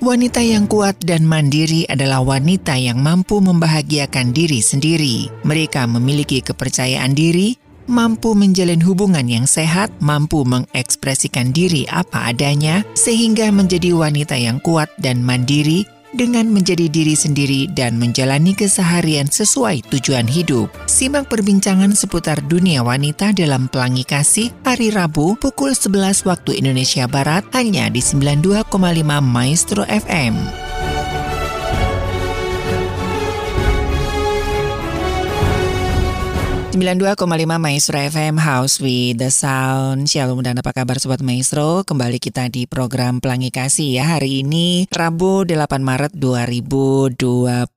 Wanita yang kuat dan mandiri adalah wanita yang mampu membahagiakan diri sendiri. Mereka memiliki kepercayaan diri, mampu menjalin hubungan yang sehat, mampu mengekspresikan diri apa adanya, sehingga menjadi wanita yang kuat dan mandiri dengan menjadi diri sendiri dan menjalani keseharian sesuai tujuan hidup. Simak perbincangan seputar dunia wanita dalam Pelangi Kasih hari Rabu pukul 11 waktu Indonesia Barat hanya di 92,5 Maestro FM. 92,5 Maestro FM House with the Sound. Shalom dan apa kabar Sobat Maestro? Kembali kita di program Pelangi Kasih ya. Hari ini Rabu 8 Maret 2023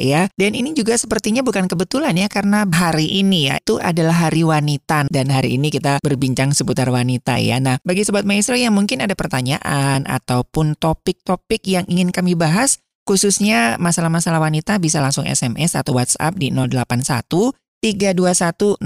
ya. Dan ini juga sepertinya bukan kebetulan ya Karena hari ini ya itu adalah hari wanita. Dan hari ini kita berbincang seputar wanita ya. Nah bagi Sobat Maestro yang mungkin ada pertanyaan Ataupun topik-topik yang ingin kami bahas Khususnya masalah-masalah wanita bisa langsung SMS atau WhatsApp di 081 321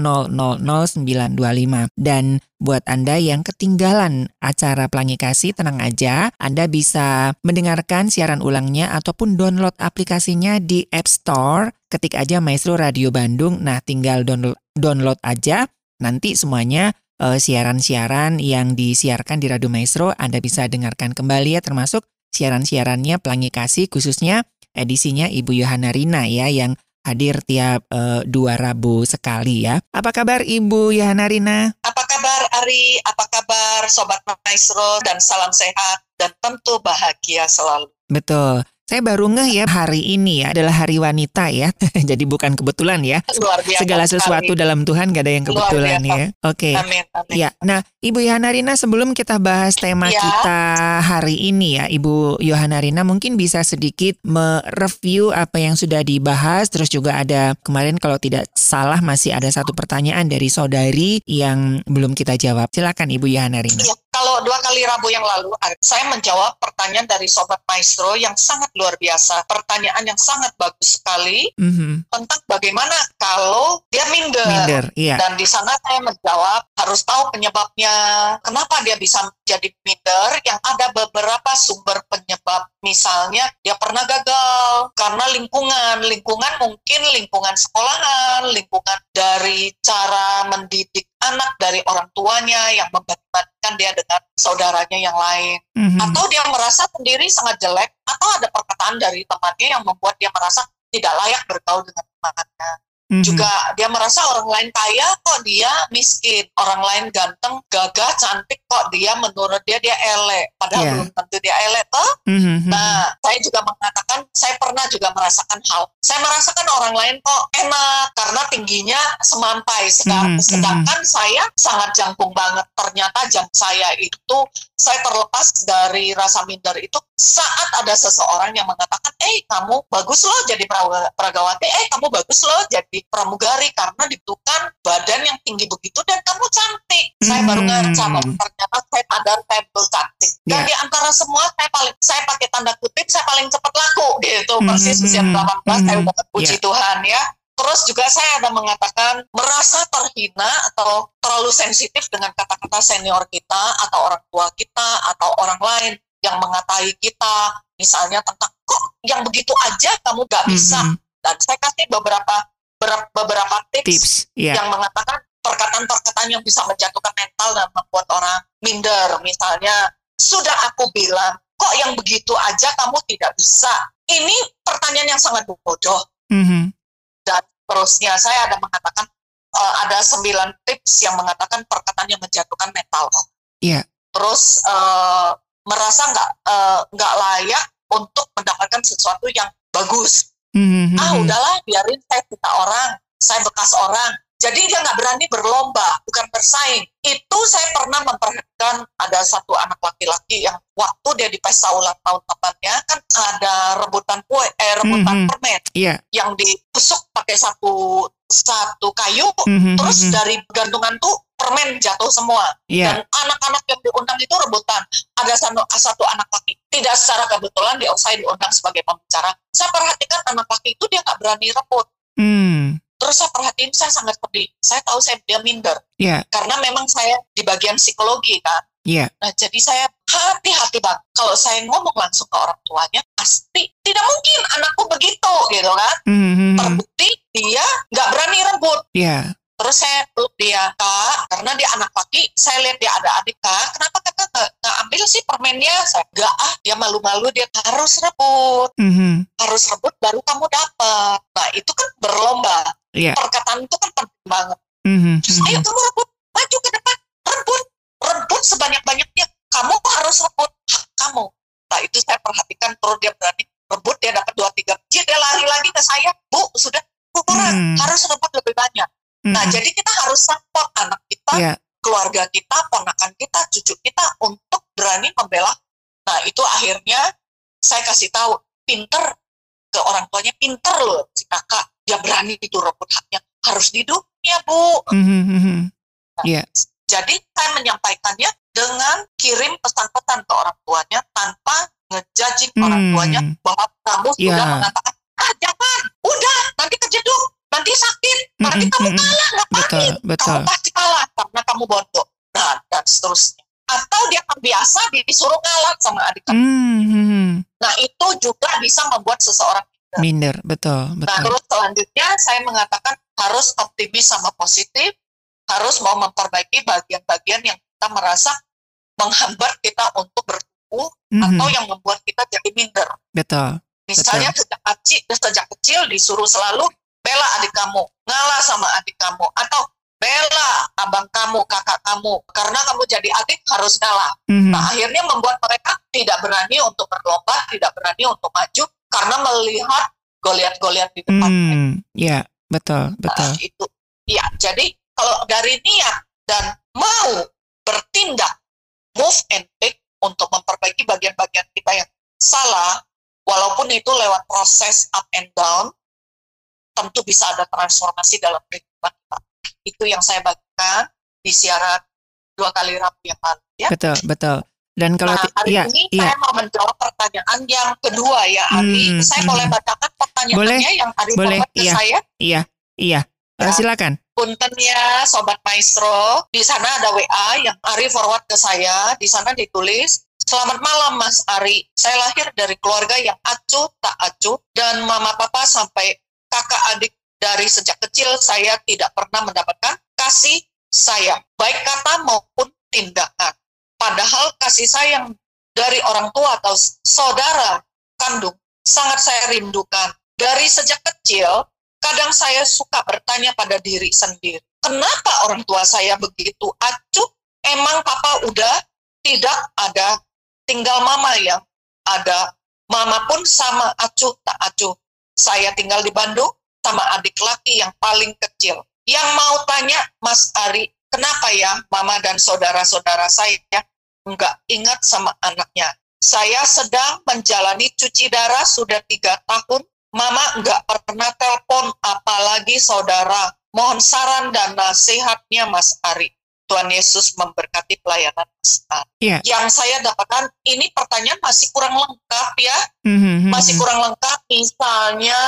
Dan buat Anda yang ketinggalan acara Pelangi Kasih, tenang aja. Anda bisa mendengarkan siaran ulangnya ataupun download aplikasinya di App Store. Ketik aja Maestro Radio Bandung. Nah, tinggal download, download aja. Nanti semuanya siaran siaran-siaran yang disiarkan di Radio Maestro Anda bisa dengarkan kembali ya termasuk siaran-siarannya Pelangi Kasih khususnya edisinya Ibu Yohana Rina ya yang hadir tiap uh, dua Rabu sekali ya. Apa kabar Ibu Yohana Rina? Apa kabar Ari? Apa kabar Sobat Maestro dan salam sehat dan tentu bahagia selalu. Betul. Saya baru ngeh ya hari ini ya adalah hari wanita ya. Jadi bukan kebetulan ya. Segala sesuatu dalam Tuhan gak ada yang kebetulan ya. Oke. Okay. Amin, amin. Ya. Nah, Ibu Yohana Rina sebelum kita bahas tema ya. kita hari ini ya, Ibu Yohana Rina mungkin bisa sedikit mereview apa yang sudah dibahas terus juga ada kemarin kalau tidak salah masih ada satu pertanyaan dari saudari yang belum kita jawab. Silakan Ibu Yohana Rina. Ya kalau dua kali Rabu yang lalu, saya menjawab pertanyaan dari Sobat Maestro yang sangat luar biasa. Pertanyaan yang sangat bagus sekali mm-hmm. tentang bagaimana kalau dia minder. minder iya. Dan di sana saya menjawab harus tahu penyebabnya. Kenapa dia bisa jadi minder? Yang ada beberapa sumber penyebab. Misalnya dia pernah gagal karena lingkungan. Lingkungan mungkin lingkungan sekolahan, lingkungan dari cara mendidik anak dari orang tuanya yang membandingkan dia dengan saudaranya yang lain mm-hmm. atau dia merasa sendiri sangat jelek atau ada perkataan dari temannya yang membuat dia merasa tidak layak bergaul dengan temannya Mm-hmm. Juga dia merasa orang lain kaya kok dia miskin, orang lain ganteng, gagah, cantik kok dia menurut dia dia elek, padahal yeah. belum tentu dia elek toh. Mm-hmm. Nah, saya juga mengatakan saya pernah juga merasakan hal. Saya merasakan orang lain kok enak karena tingginya semampai, sedang, mm-hmm. sedangkan saya sangat jangkung banget. Ternyata jam saya itu saya terlepas dari rasa minder itu saat ada seseorang yang mengatakan, eh kamu bagus loh jadi peragawati, eh kamu bagus loh jadi pramugari karena dibutuhkan badan yang tinggi begitu dan kamu cantik. Hmm. Saya baru ngaca bahwa ternyata saya sadar saya belum cantik. Dan yeah. di antara semua saya paling saya pakai tanda kutip saya paling cepat laku gitu. Hmm. Persis usia 18 hmm. saya udah puji yeah. Tuhan ya. Terus juga saya ada mengatakan merasa terhina atau terlalu sensitif dengan kata-kata senior kita atau orang tua kita atau orang lain yang mengatai kita misalnya tentang kok yang begitu aja kamu gak bisa mm -hmm. dan saya kasih beberapa beberapa tips, tips yeah. yang mengatakan perkataan-perkataan yang bisa menjatuhkan mental dan membuat orang minder misalnya sudah aku bilang kok yang begitu aja kamu tidak bisa ini pertanyaan yang sangat bodoh mm -hmm. Dan terusnya saya ada mengatakan uh, ada sembilan tips yang mengatakan perkataan yang menjatuhkan mental yeah. terus uh, merasa nggak eh, nggak uh, layak untuk mendapatkan sesuatu yang bagus. Mm-hmm. Ah udahlah biarin saya kita orang, saya bekas orang. Jadi dia nggak berani berlomba, bukan bersaing. Itu saya pernah memperhatikan ada satu anak laki-laki yang waktu dia di pesta ulang tahun temannya kan ada rebutan kue, eh rebutan mm-hmm. permen yeah. yang ditusuk pakai satu satu kayu, mm-hmm. terus mm-hmm. dari gantungan tuh permen jatuh semua. Yeah. Dan anak-anak yang diundang itu rebutan. Ada satu, satu anak laki, tidak secara kebetulan dia saya diundang sebagai pembicara. Saya perhatikan anak laki itu dia nggak berani rebut. Mm. Terus saya perhatiin saya sangat pedih. Saya tahu saya dia minder. Yeah. Karena memang saya di bagian psikologi kan. Yeah. Nah, jadi saya hati-hati bang. Kalau saya ngomong langsung ke orang tuanya, pasti tidak mungkin anakku begitu, gitu kan? Mhm. Terbukti dia nggak berani rebut. Ya. Terus saya peluk dia, kak, karena dia anak laki, saya lihat dia ada adik kak, kenapa kakak nggak nggak ambil sih permennya? Saya nggak ah, dia malu-malu, dia harus rebut, Mhm. harus rebut baru kamu dapat. Nah itu kan berlomba, Iya. perkataan itu kan penting banget. Mhm. Terus ayo kamu rebut, maju ke depan, rebut, rebut sebanyak-banyaknya. Kamu harus rebut hak kamu. Nah itu saya perhatikan terus dia berani rebut, dia dapat dua tiga biji, dia lari lagi ke saya, bu sudah kurang, Hmm. harus rebut lebih banyak. Nah Mhm. jadi kita harus support anak kita, Ya. keluarga kita, ponakan kita, cucu kita untuk berani membela. Nah itu akhirnya saya kasih tahu, pinter ke orang tuanya, pinter loh si kakak, dia berani itu rebut haknya, harus diduknya bu. Mhm. Mhm. Jadi saya menyampaikannya dengan kirim pesan-pesan ke orang tuanya tanpa ngejudging orang Hmm. tuanya bahwa kamu sudah Ya. mengatakan ah jangan, udah nanti kejeduk, nanti sakit, nanti Mhm. kamu kalah ngapain? Betul, betul. Kamu pasti kalah karena kamu bodoh. Nah dan seterusnya. Atau dia kan biasa disuruh ngalah sama adik kamu. Mhm. Nah itu juga bisa membuat seseorang Minder, betul, Nah, betul. terus selanjutnya saya mengatakan harus optimis sama positif, harus mau memperbaiki bagian-bagian yang kita merasa menghambat kita untuk bertumbuh Mhm. atau yang membuat kita jadi minder. Betul. Misalnya sejak kecil, sejak kecil disuruh selalu bela adik kamu, ngalah sama adik kamu, atau bela abang kamu, kakak kamu, karena kamu jadi adik harus ngalah. Mhm. Nah, akhirnya membuat mereka tidak berani untuk berlomba, tidak berani untuk maju karena melihat goliat-goliat di depan. Hmm, ya, betul, Nah, betul. itu. Ya, jadi kalau dari niat dan mau bertindak, move and take untuk memperbaiki bagian-bagian kita yang salah, walaupun itu lewat proses up and down, tentu bisa ada transformasi dalam kehidupan kita. Itu yang saya bagikan di siaran dua kali Rabu yang lalu. Ya. Betul, betul. Dan kalau Nah, hari iya, ini iya. saya mau menjawab pertanyaan yang kedua ya, Ari. Hmm, saya hmm. boleh bacakan pertanyaannya Boleh, yang Ari boleh, forward ke iya. saya? Iya, iya. Eh, Ya. silakan. Punten ya Sobat Maestro, di sana ada WA yang Ari forward ke saya, di sana ditulis, Selamat malam Mas Ari, saya lahir dari keluarga yang acuh tak acuh dan mama papa sampai kakak adik dari sejak kecil saya tidak pernah mendapatkan kasih sayang, baik kata maupun tindakan. Padahal kasih sayang dari orang tua atau saudara kandung sangat saya rindukan. Dari sejak kecil, kadang saya suka bertanya pada diri sendiri, kenapa orang tua saya begitu acuh? Emang papa udah tidak ada, tinggal mama yang ada. Mama pun sama acuh tak acuh. Saya tinggal di Bandung sama adik laki yang paling kecil. Yang mau tanya Mas Ari, kenapa ya mama dan saudara-saudara saya nggak ingat sama anaknya? Saya sedang menjalani cuci darah sudah tiga tahun Mama nggak pernah telepon, apalagi saudara. Mohon saran dan nasihatnya Mas Ari. Tuhan Yesus memberkati pelayanan Ari. Iya. Yang saya dapatkan, ini pertanyaan masih kurang lengkap ya. Mhm, Masih mhm. kurang lengkap, misalnya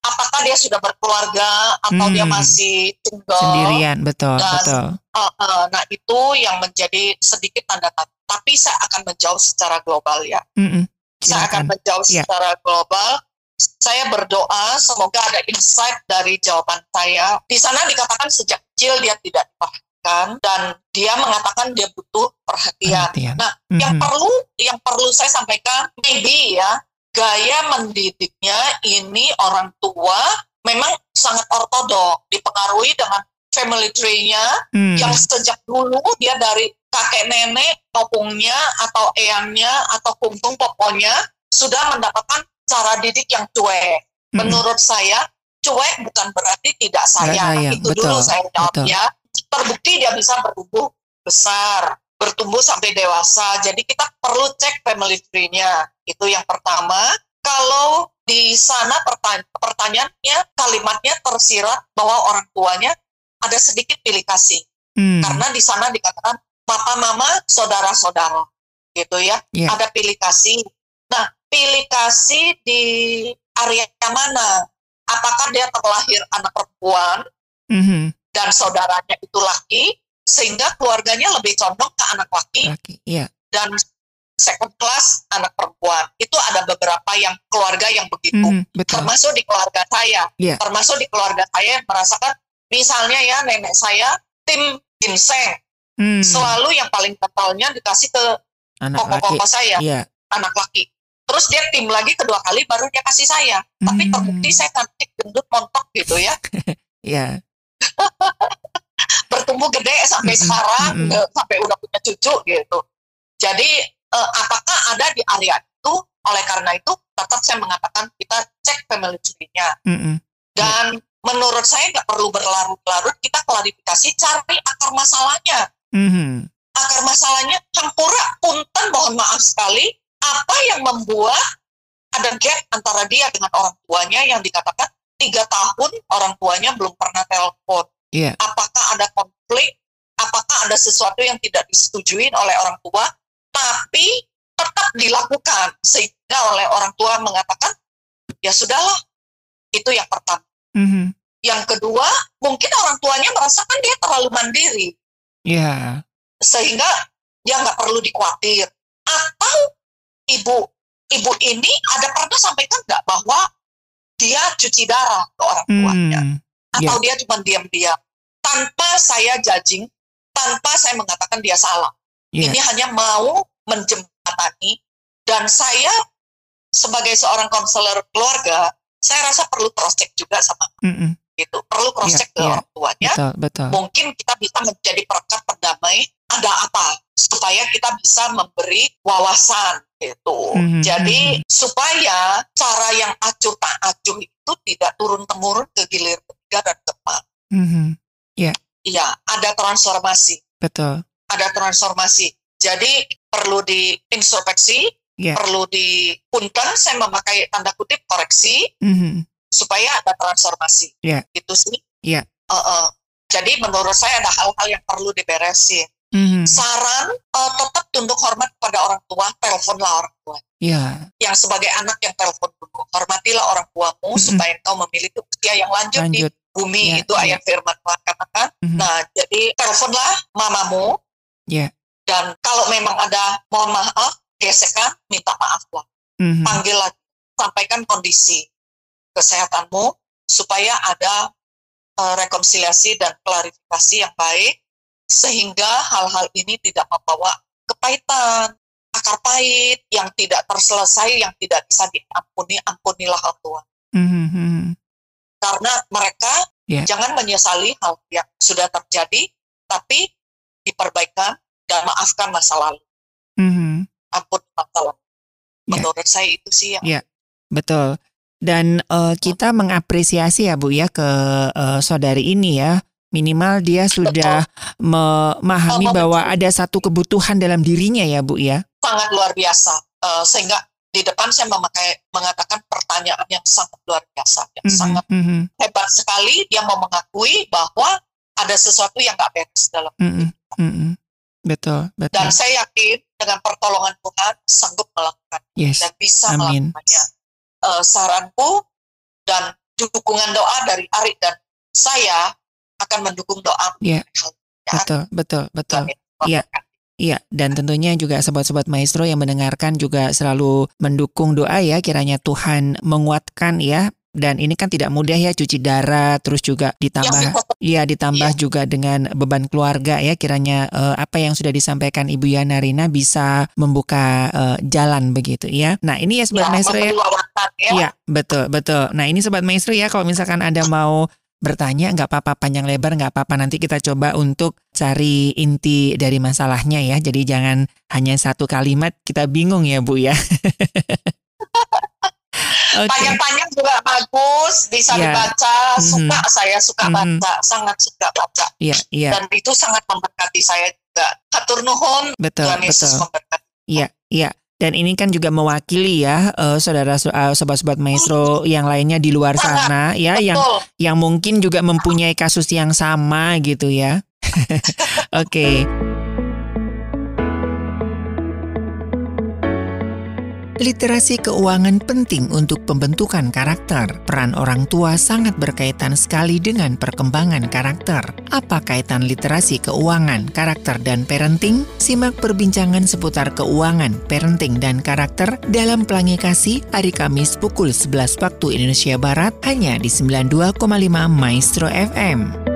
apakah dia sudah berkeluarga atau dia Hmm. masih single. Sendirian, betul, Dan- betul. Uh, uh, nah itu yang menjadi sedikit tanda tanya. Tapi saya akan menjawab secara global ya Mhm. saya akan menjawab Ya. secara global. Saya berdoa semoga ada insight dari jawaban saya. Di sana dikatakan sejak kecil dia tidak diperhatikan dan dia mengatakan dia butuh perhatian. Perhatian. Nah, yang Mhm. perlu yang perlu saya sampaikan maybe ya gaya mendidiknya ini orang tua memang sangat ortodok dipengaruhi dengan family tree-nya Hmm. yang sejak dulu dia dari kakek nenek popongnya atau eyangnya atau kumpung poponya sudah mendapatkan cara didik yang cuek. Mhm. Menurut saya cuek bukan berarti tidak sayang. sayang, Itu betul, dulu saya jawab betul. ya. Terbukti dia bisa bertumbuh besar, bertumbuh sampai dewasa. Jadi kita perlu cek family tree-nya. Itu yang pertama. Kalau di sana pertanya- pertanyaannya kalimatnya tersirat bahwa orang tuanya ada sedikit pilih kasih Hmm. karena di sana dikatakan papa mama saudara-saudara gitu ya Iya. ada pilih kasih nah pilih kasih di area mana apakah dia terlahir anak perempuan Mhm. Dan saudaranya itu laki sehingga keluarganya lebih condong ke anak laki Laki, iya. dan second class anak perempuan. Itu ada beberapa yang keluarga yang begitu. Mhm, betul. Termasuk di keluarga saya. Iya. Termasuk di keluarga saya yang merasakan misalnya ya nenek saya tim ginseng. Hmm, Selalu yang paling kentalnya dikasih ke koko-koko saya, Iya. anak laki. Terus dia tim lagi kedua kali baru dia kasih saya. Tapi Hmm. terbukti saya cantik gendut montok gitu ya. Iya. Bertumbuh gede sampai sekarang mm-mm. eh, sampai udah punya cucu gitu. Jadi eh, apakah ada di area itu? Oleh karena itu tetap saya mengatakan kita cek family tree-nya Mm-mm. dan menurut saya nggak perlu berlarut-larut kita klarifikasi cari akar masalahnya. Mhm. Akar masalahnya campura punten mohon maaf sekali apa yang membuat ada gap antara dia dengan orang tuanya yang dikatakan tiga tahun orang tuanya belum pernah telepon Iya. apakah ada konflik, apakah ada sesuatu yang tidak disetujui oleh orang tua, tapi tetap dilakukan sehingga oleh orang tua mengatakan ya sudahlah itu yang pertama. Mhm. Yang kedua mungkin orang tuanya merasakan dia terlalu mandiri Iya. sehingga dia nggak perlu dikhawatir. Atau ibu ibu ini ada pernah sampaikan nggak bahwa dia cuci darah ke orang tuanya? Hmm. atau dia cuma diam-diam tanpa saya judging, tanpa saya mengatakan dia salah. Iya. Ini hanya mau menjembatani dan saya sebagai seorang konselor keluarga, saya rasa perlu cross check juga sama Mm-mm. itu. Perlu cross check ke iya. orang tuanya. Betul, betul. Mungkin kita bisa menjadi perekat perdamai ada apa supaya kita bisa memberi wawasan gitu. Mhm, Jadi mhm. supaya cara yang acuh tak acuh itu tidak turun temurun ke gilir ketiga dan keempat. Mhm. Iya, ada transformasi, Betul. ada transformasi. Jadi perlu diintrospeksi, Iya. perlu dipunten, saya memakai tanda kutip koreksi Mhm. supaya ada transformasi. Iya. Itu sih. Iya. Eh, eh. Jadi menurut saya ada hal-hal yang perlu diberesin. Mhm. Saran eh, tetap tunduk hormat kepada orang tua, teleponlah orang tua. Iya. Yang sebagai anak yang telepon dulu, hormatilah orang tuamu Mm-mm. supaya engkau memiliki usia yang lanjut, di Lanjut. bumi Iya, itu iya. ayat firman Tuhan katakan. Mhm. Nah, jadi teleponlah mamamu. Iya. Dan kalau memang ada mohon maaf, gesekan, minta maaf lah. Mhm. Panggil lagi, sampaikan kondisi kesehatanmu supaya ada eh, rekonsiliasi dan klarifikasi yang baik sehingga hal-hal ini tidak membawa kepahitan, akar pahit yang tidak terselesai, yang tidak bisa diampuni, ampunilah orang tua Mhm. Mhm. karena mereka Ya. jangan menyesali hal yang sudah terjadi, tapi diperbaikan dan maafkan masa lalu, Mhm. ampun masa lalu. Ya. Menurut saya itu sih yang Betul. Dan eh, kita mengapresiasi ya Bu ya ke eh, saudari ini ya. Minimal dia sudah memahami Oh, bahwa betul. ada satu kebutuhan dalam dirinya ya Bu ya. sangat luar biasa. Eh, sehingga di depan saya memakai mengatakan pertanyaan yang sangat luar biasa, yang Mhm. sangat Mhm. hebat sekali. Dia mau mengakui bahwa ada sesuatu yang nggak beres dalam Mhm. Mhm. Betul, betul. dan saya yakin dengan pertolongan Tuhan sanggup melakukan Yes. dan bisa Amin. melakukannya. Eh, saranku dan dukungan doa dari Ari dan saya akan mendukung doa. Iya. Betul, betul, betul. Iya. Iya, dan tentunya juga sobat-sobat maestro yang mendengarkan juga selalu mendukung doa ya kiranya Tuhan menguatkan ya. Dan ini kan tidak mudah ya cuci darah terus juga ditambah Iya, ditambah juga dengan beban keluarga ya kiranya eh, apa yang sudah disampaikan Ibu Yana Rina bisa membuka eh, jalan begitu ya. Nah, ini ya sobat ya, maestro ya. wawasan ya. Iya, betul, betul. Nah, ini sobat maestro ya kalau misalkan Anda mau bertanya nggak apa-apa panjang lebar nggak apa-apa nanti kita coba untuk cari inti dari masalahnya ya. Jadi jangan hanya satu kalimat kita bingung ya Bu ya. Oke. Panjang-panjang juga bagus, bisa Ya. dibaca. Mhm. Suka saya suka Mhm. baca, sangat suka baca. Iya, iya, Dan itu sangat memberkati saya juga. Hatur nuhun, betul, Tuhan Yesus betul. memberkati. Iya, iya. Dan ini kan juga mewakili ya eh, saudara eh, sobat-sobat maestro yang lainnya di luar sana ya yang Betul. yang mungkin juga mempunyai kasus yang sama gitu ya. Oke. Literasi keuangan penting untuk pembentukan karakter. Peran orang tua sangat berkaitan sekali dengan perkembangan karakter. Apa kaitan literasi keuangan, karakter, dan parenting? Simak perbincangan seputar keuangan, parenting, dan karakter dalam Pelangi Kasih hari Kamis pukul 11 waktu Indonesia Barat hanya di 92,5 Maestro FM.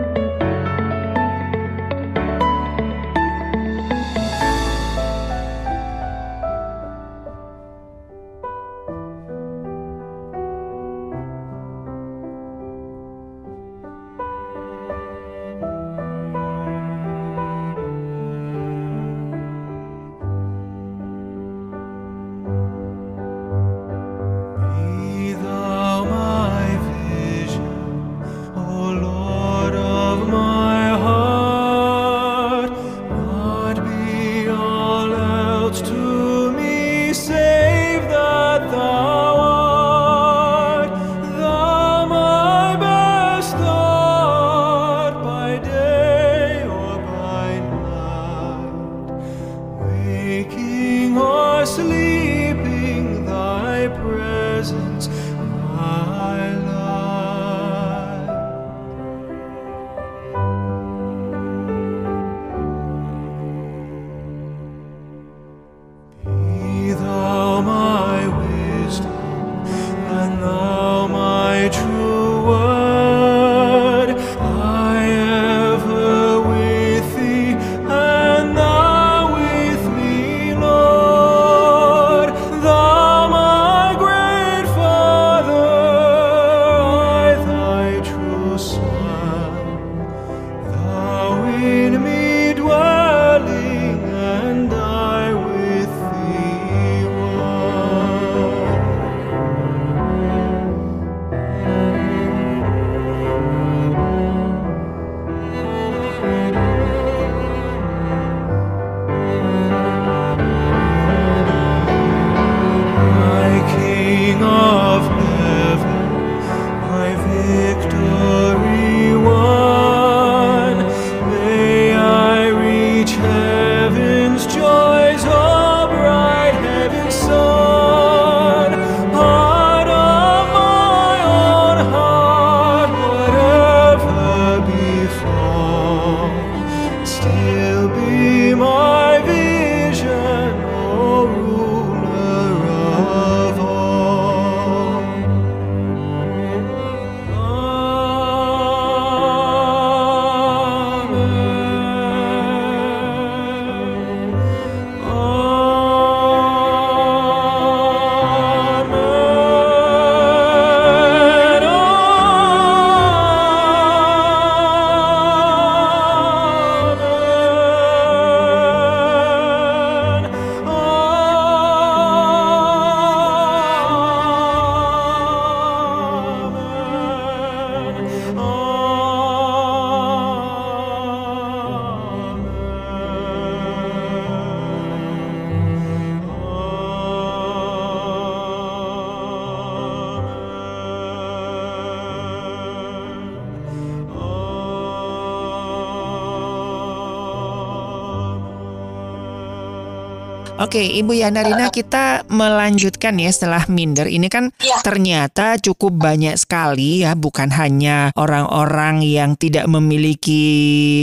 Oke, Ibu Yanarina kita melanjutkan ya setelah minder. Ini kan ya. ternyata cukup banyak sekali ya, bukan hanya orang-orang yang tidak memiliki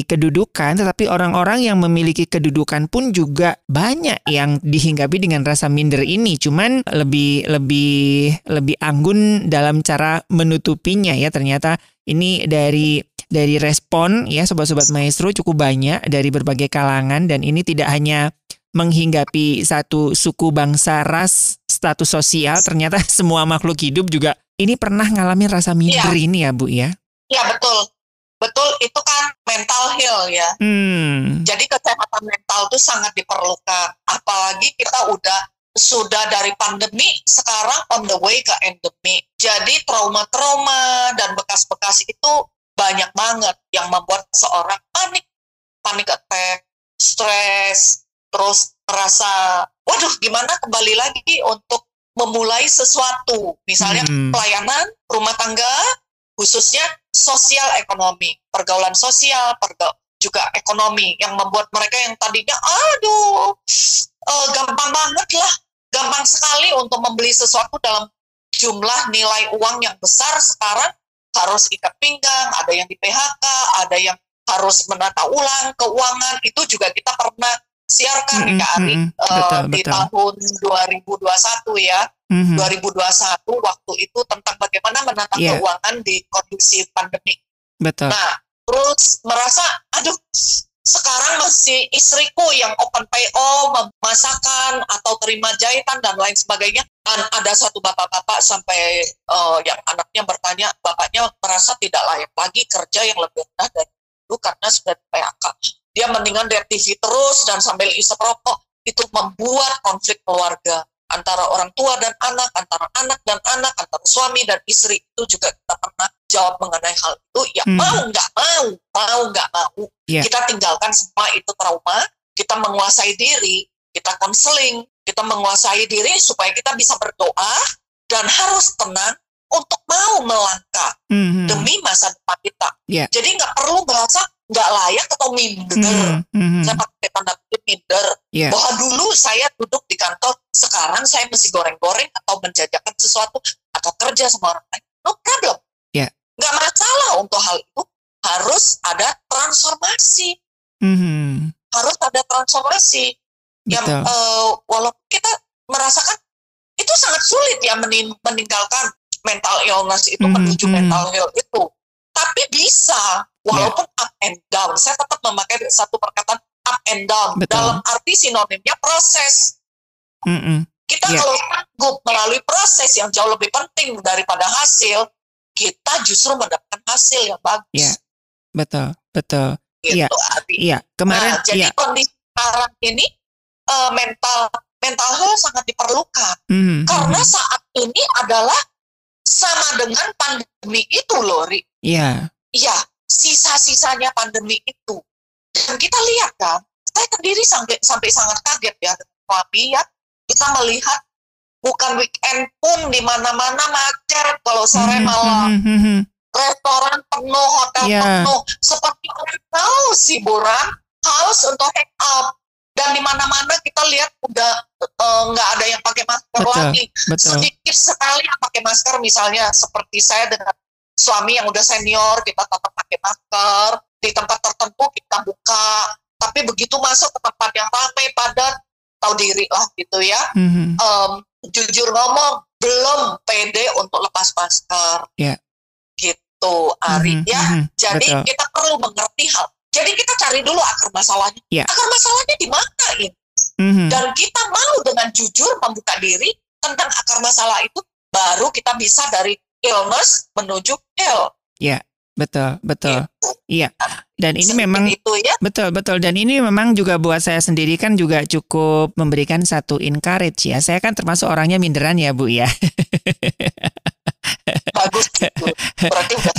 kedudukan, tetapi orang-orang yang memiliki kedudukan pun juga banyak yang dihinggapi dengan rasa minder ini. Cuman lebih lebih lebih anggun dalam cara menutupinya ya. Ternyata ini dari dari respon ya sobat-sobat maestro cukup banyak dari berbagai kalangan dan ini tidak hanya menghinggapi satu suku bangsa ras status sosial ternyata semua makhluk hidup juga ini pernah ngalamin rasa minder ya. ini ya Bu ya? Iya betul. Betul itu kan mental heal ya. Hmm. jadi kesehatan mental itu sangat diperlukan. Apalagi kita udah sudah dari pandemi sekarang on the way ke endemi. Jadi trauma-trauma dan bekas-bekas itu banyak banget yang membuat seorang panik. Panik attack stres terus merasa waduh gimana kembali lagi untuk memulai sesuatu misalnya hmm. pelayanan rumah tangga khususnya sosial ekonomi pergaulan sosial perga juga ekonomi yang membuat mereka yang tadinya aduh uh, gampang banget lah gampang sekali untuk membeli sesuatu dalam jumlah nilai uang yang besar sekarang harus ikat pinggang, ada yang di PHK, ada yang harus menata ulang keuangan itu juga kita pernah siarkan mm -hmm, Kak Ari mm -hmm, uh, betul, di betul. tahun 2021 ya. Mm -hmm. 2021 waktu itu tentang bagaimana menata yeah. keuangan di kondisi pandemi. Betul. Nah, terus merasa aduh sekarang masih istriku yang open PO memasakkan atau terima jahitan dan lain sebagainya dan ada satu bapak-bapak sampai uh, yang anaknya bertanya bapaknya merasa tidak layak lagi kerja yang lebih rendah dari itu karena sudah PHK dia mendingan lihat TV terus dan sambil isep rokok itu membuat konflik keluarga antara orang tua dan anak, antara anak dan anak, antara suami dan istri itu juga kita pernah jawab mengenai hal itu. Ya hmm. mau nggak mau, mau nggak mau, yeah. kita tinggalkan semua itu trauma, kita menguasai diri, kita konseling, kita menguasai diri supaya kita bisa berdoa dan harus tenang untuk mau melangkah mm-hmm. demi masa depan kita. Yeah. Jadi nggak perlu merasa nggak layak atau minder. Mm-hmm. Saya pakai tanda kutip minder. Yeah. Bahwa dulu saya duduk di kantor, sekarang saya mesti goreng-goreng atau menjajakan sesuatu atau kerja sama orang lain. No problem. Yeah. Nggak masalah untuk hal itu. Harus ada transformasi. Mm-hmm. Harus ada transformasi. Betul. Yang uh, walaupun kita merasakan itu sangat sulit ya meninggalkan mental illness itu mm-hmm. menuju mental health itu. Tapi bisa, walaupun yeah. up and down. Saya tetap memakai satu perkataan up and down. Betul. Dalam arti sinonimnya proses. Mm-hmm. Kita yeah. kalau sanggup melalui proses yang jauh lebih penting daripada hasil, kita justru mendapatkan hasil yang bagus. Yeah. Betul, betul. Gitu, iya, iya. Kemarin, nah, jadi iya. kondisi sekarang ini uh, mental mental health sangat diperlukan mm-hmm. karena saat ini adalah sama dengan pandemi itu loh, Ri. Iya. Iya, sisa-sisanya pandemi itu. Dan kita lihat kan, saya sendiri sampai, sampai sangat kaget ya, tapi ya kita melihat bukan weekend pun di mana-mana macet kalau sore mm-hmm, malam. Mm-hmm. Restoran penuh, hotel yeah. penuh. Seperti orang tahu sih, Buran, haus untuk hang up dan di mana-mana kita lihat udah eh, nggak uh, ada yang pakai masker betul, lagi betul. sedikit sekali yang pakai masker misalnya seperti saya dengan suami yang udah senior kita tetap pakai masker di tempat tertentu kita buka tapi begitu masuk ke tempat yang ramai padat tahu diri lah gitu ya mm-hmm. um, jujur ngomong belum pede untuk lepas masker yeah. gitu Ari mm-hmm. ya mm-hmm. jadi Betul. kita perlu mengerti hal jadi kita cari dulu akar masalahnya. Yeah. Akar masalahnya di mana ini? Mm-hmm. Dan kita mau dengan jujur membuka diri tentang akar masalah itu, baru kita bisa dari illness menuju health. Ya, yeah, betul, betul. Gitu. Iya. Dan ini Seperti memang itu ya. betul, betul. Dan ini memang juga buat saya sendiri kan juga cukup memberikan satu encourage ya. Saya kan termasuk orangnya minderan ya, Bu ya. bagus gitu. Berarti udah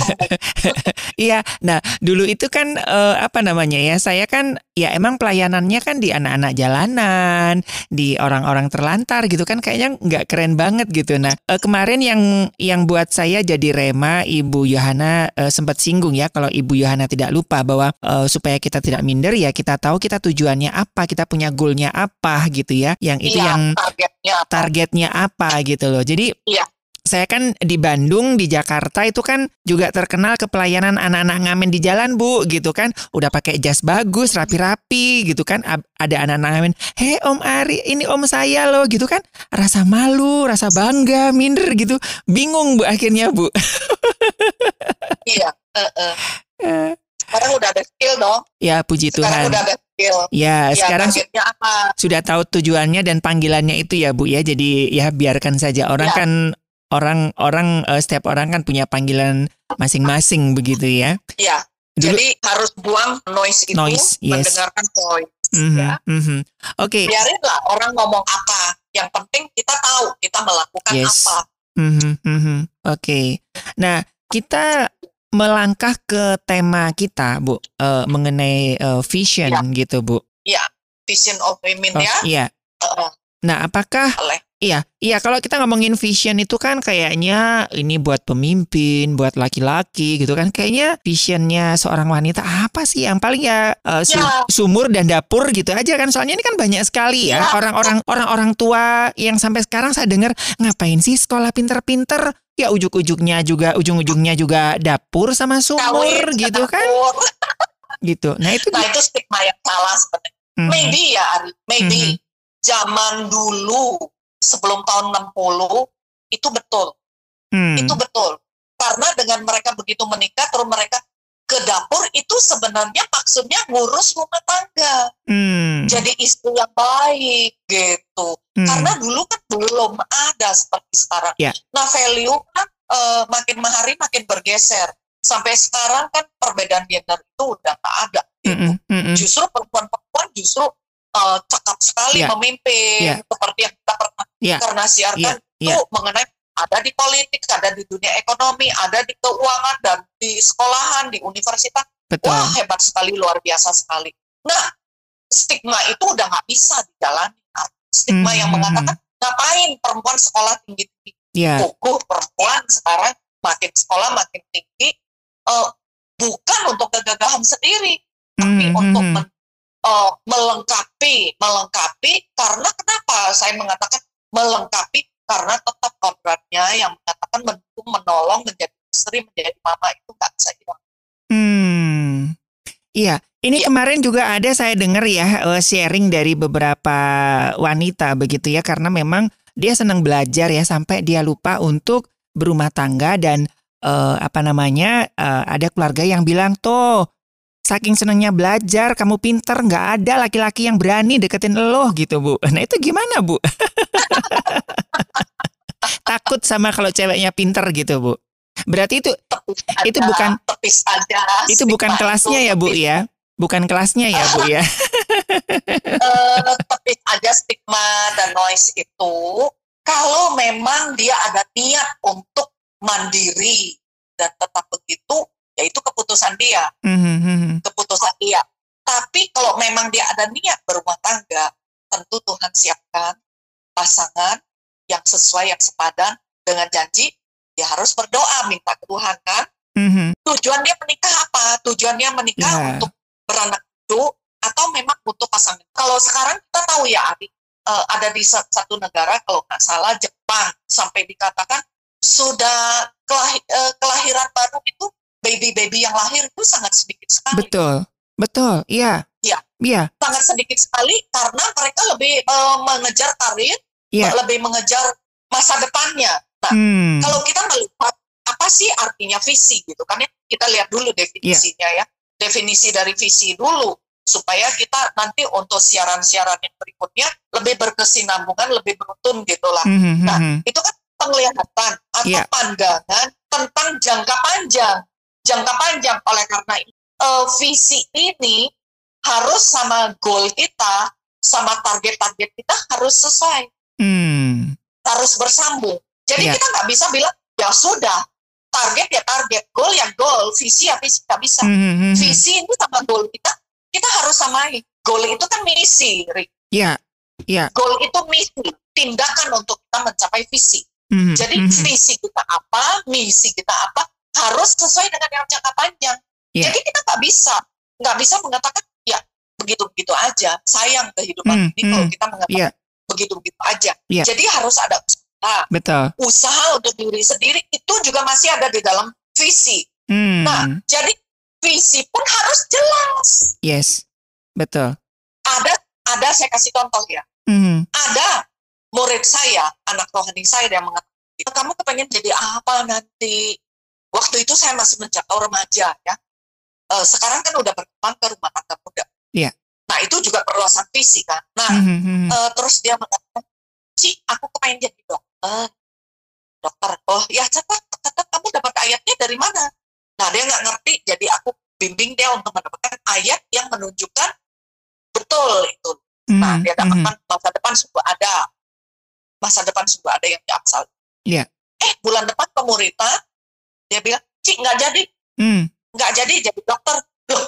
Iya, nah dulu itu kan uh, apa namanya ya? Saya kan ya emang pelayanannya kan di anak-anak jalanan, di orang-orang terlantar gitu kan kayaknya nggak keren banget gitu. Nah uh, kemarin yang yang buat saya jadi rema Ibu Yohana uh, sempat singgung ya kalau Ibu Yohana tidak lupa bahwa uh, supaya kita tidak minder ya kita tahu kita tujuannya apa, kita punya goalnya apa gitu ya. Yang itu iya, yang targetnya apa. targetnya apa gitu loh. Jadi Iya saya kan di Bandung, di Jakarta itu kan juga terkenal ke pelayanan anak-anak ngamen di jalan, Bu, gitu kan. Udah pakai jas bagus, rapi-rapi gitu kan. Ada anak-anak ngamen, "Hei Om Ari, ini om saya loh." gitu kan. Rasa malu, rasa bangga, minder gitu. Bingung, Bu, akhirnya, Bu. iya, uh, uh. Sekarang udah ada skill dong. Ya, puji sekarang Tuhan. udah ada skill. Ya, ya sekarang apa? sudah tahu tujuannya dan panggilannya itu ya, Bu ya. Jadi ya biarkan saja orang ya. kan orang orang uh, setiap orang kan punya panggilan masing-masing begitu ya. Iya. Jadi harus buang noise itu, noise, yes. mendengarkan voice. Mm-hmm, ya. Mm-hmm. Oke. Okay. Biarinlah orang ngomong apa. Yang penting kita tahu kita melakukan yes. apa. Mm-hmm, mm-hmm. Oke. Okay. Nah kita melangkah ke tema kita, Bu, uh, mengenai uh, vision ya. gitu, Bu. Iya, vision of women oh, ya. Iya. Uh, nah, apakah Oleh. Iya, iya kalau kita ngomongin vision itu kan kayaknya ini buat pemimpin, buat laki-laki gitu kan. Kayaknya visionnya seorang wanita apa sih yang paling ya, uh, su ya. sumur dan dapur gitu aja kan. Soalnya ini kan banyak sekali ya, ya. orang-orang ya. orang-orang tua yang sampai sekarang saya dengar ngapain sih sekolah pinter-pinter? Ya ujuk-ujuknya juga ujung-ujungnya juga dapur sama sumur Kawin, gitu kan. gitu. Nah itu Nah itu stigma yang salah sebenarnya. Mm -hmm. Maybe ya Ari, maybe mm -hmm. zaman dulu sebelum tahun 60 itu betul. Hmm. Itu betul. Karena dengan mereka begitu menikah terus mereka ke dapur itu sebenarnya maksudnya ngurus rumah tangga. Hmm. Jadi istri yang baik gitu. Hmm. Karena dulu kan belum ada seperti sekarang. Yeah. Nah, value kan uh, makin hari makin bergeser. Sampai sekarang kan perbedaan gender itu udah gak ada gitu. Mm -mm. Justru perempuan-perempuan justru uh, cakap sekali yeah. memimpin yeah. seperti yang kita pernah yeah. karena siarkan yeah. yeah. mengenai ada di politik, ada di dunia ekonomi, ada di keuangan dan di sekolahan, di universitas. Betul. Wah hebat sekali, luar biasa sekali. Nah stigma itu udah nggak bisa dijalani. Stigma mm -hmm. yang hmm, mengatakan hmm. ngapain perempuan sekolah tinggi tinggi. Yeah. Kukuh perempuan sekarang makin sekolah makin tinggi, uh, bukan untuk kegagahan sendiri, tapi mm -hmm. untuk men uh, melengkapi, melengkapi karena kenapa saya mengatakan melengkapi karena tetap kodratnya yang mengatakan mendukung, menolong, menjadi istri, menjadi mama itu nggak bisa hilang. Hmm, iya. Ini ya. kemarin juga ada saya dengar ya uh, sharing dari beberapa wanita begitu ya karena memang dia senang belajar ya sampai dia lupa untuk berumah tangga dan uh, apa namanya uh, ada keluarga yang bilang tuh saking senangnya belajar, kamu pinter, nggak ada laki-laki yang berani deketin lo gitu, Bu. Nah itu gimana, Bu? Takut sama kalau ceweknya pinter gitu, Bu. Berarti itu aja, itu bukan aja, itu bukan kelasnya ya, Bu ya? Bukan kelasnya ya, Bu ya? uh, tepis aja stigma dan noise itu kalau memang dia ada niat untuk mandiri dan tetap begitu ya itu keputusan dia, mm-hmm. keputusan dia. Tapi kalau memang dia ada niat berumah tangga, tentu Tuhan siapkan pasangan yang sesuai, yang sepadan dengan janji. Dia harus berdoa, minta ke Tuhan kan. Mm-hmm. Tujuan dia menikah apa? Tujuannya menikah yeah. untuk beranak itu atau memang untuk pasangan. Kalau sekarang kita tahu ya, Adi, uh, ada di satu negara kalau nggak salah Jepang sampai dikatakan sudah kelahir, uh, kelahiran baru itu baby-baby yang lahir itu sangat sedikit sekali. Betul, betul, iya. Iya. Iya. Sangat sedikit sekali karena mereka lebih uh, mengejar karir, yeah. lebih mengejar masa depannya. Nah, hmm. kalau kita melihat apa sih artinya visi gitu kan ya, kita lihat dulu definisinya yeah. ya. Definisi dari visi dulu supaya kita nanti untuk siaran-siaran yang berikutnya lebih berkesinambungan, lebih beruntun gitulah. Mm -hmm. Nah, itu kan penglihatan atau yeah. pandangan tentang jangka panjang jangka panjang. Oleh karena uh, visi ini harus sama goal kita, sama target-target kita harus sesuai, hmm. harus bersambung. Jadi yeah. kita nggak bisa bilang ya sudah target ya target, goal ya goal, visi ya visi nggak bisa. Mm -hmm. Visi ini sama goal kita, kita harus samai. Goal itu kan misi, Rick. Iya. Yeah. Yeah. Goal itu misi, tindakan untuk kita mencapai visi. Mm -hmm. Jadi -hmm. visi kita apa, misi kita apa, harus sesuai dengan yang jangka panjang. Yeah. Jadi kita nggak bisa nggak bisa mengatakan ya begitu-begitu aja. Sayang kehidupan hmm, ini hmm, kalau kita mengatakan yeah. begitu-begitu aja. Yeah. Jadi harus ada usaha. Betul. Usaha untuk diri sendiri itu juga masih ada di dalam visi. Hmm. Nah, jadi visi pun harus jelas. Yes, betul. Ada ada saya kasih contoh ya. Hmm. Ada murid saya, anak rohani saya yang mengatakan, kamu kepengen jadi apa nanti? Waktu itu saya masih menjangkau remaja ya. Uh, sekarang kan udah berkembang ke rumah tangga muda. Iya. Yeah. Nah itu juga perluasan visi kan. Nah mm-hmm. uh, terus dia mengatakan, si aku kepengen jadi dokter. Dokter, oh ya tetap, tetap kamu dapat ayatnya dari mana? Nah dia nggak ngerti, jadi aku bimbing dia untuk mendapatkan ayat yang menunjukkan betul itu. Mm-hmm. Nah dia dapatkan mm-hmm. masa depan sungguh ada, masa depan sungguh ada yang diaksal. Iya. Yeah. Eh bulan depan pemerintah dia bilang cik nggak jadi hmm. nggak jadi jadi dokter loh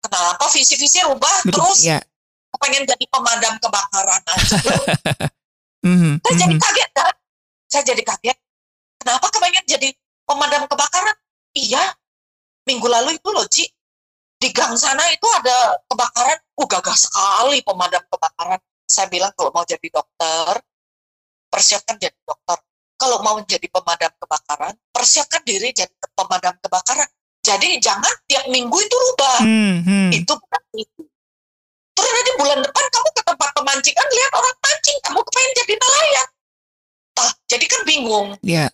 kenapa visi-visi rubah Betul, terus ya. pengen jadi pemadam kebakaran aja Mhm, Saya jadi mhm. kaget kan? Saya jadi kaget. Kenapa kepengen jadi pemadam kebakaran? Iya, minggu lalu itu loh, Ci. Di gang sana itu ada kebakaran. Uh, gagah sekali pemadam kebakaran. Saya bilang kalau mau jadi dokter, persiapkan jadi dokter. Kalau mau jadi pemadam kebakaran, persiapkan diri jadi pemadam kebakaran. Jadi jangan tiap minggu itu rubah. Hmm, hmm. Itu bukan itu. Terus nanti bulan depan kamu ke tempat pemancingan lihat orang mancing, kamu kepengen jadi nelayan. Tah, jadi kan bingung. Iya,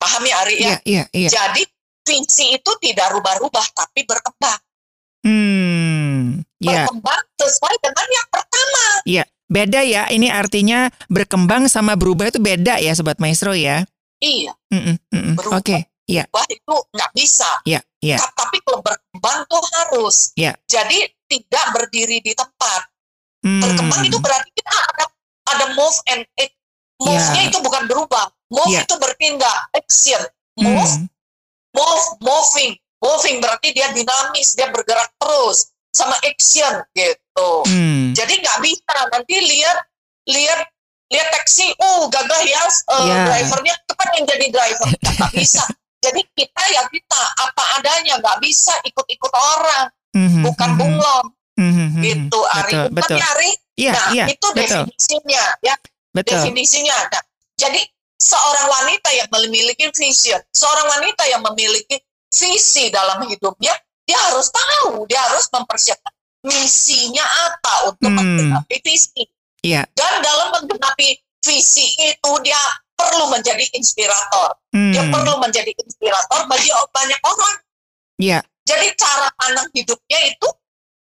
Paham ya Ari ya? iya, iya, iya. Jadi visi itu tidak rubah-rubah tapi berkembang. Hmm, ya. Berkembang sesuai dengan yang pertama. Beda ya, ini artinya berkembang sama berubah itu beda ya Sobat Maestro ya. Iya, Mm-mm, mm-mm. Berubah. Oke, iya, wah itu nggak bisa. iya, iya. Ta- Tapi kalau berkembang tuh harus. Iya. Jadi tidak berdiri di tempat. Hmm, Berkembang itu berarti kita ada ada move and act. Move-nya Ya. itu bukan berubah. Move Ya. itu berpindah. Action. Move, hmm, move, moving. Moving berarti dia dinamis, dia bergerak terus. Sama action gitu. hmm. Jadi nggak bisa nanti lihat lihat lihat taksi, uh gagah ya uh, Ya. drivernya cepat yang jadi driver nggak bisa. Jadi kita ya kita apa adanya nggak bisa ikut-ikut orang, Mhm, bukan bunglon mhm, mhm. gitu Ari. Betul, Bukan betul. Ari? Iya, Nah iya, itu betul, definisinya ya betul. definisinya. Nah, jadi seorang wanita yang memiliki vision, seorang wanita yang memiliki visi dalam hidupnya, dia harus tahu, dia harus mempersiapkan misinya apa untuk Hmm. menggenapi visi. Iya. Dan dalam menggenapi visi itu dia perlu menjadi inspirator. Dia Hmm, perlu menjadi inspirator bagi banyak orang. Iya. Jadi cara pandang hidupnya itu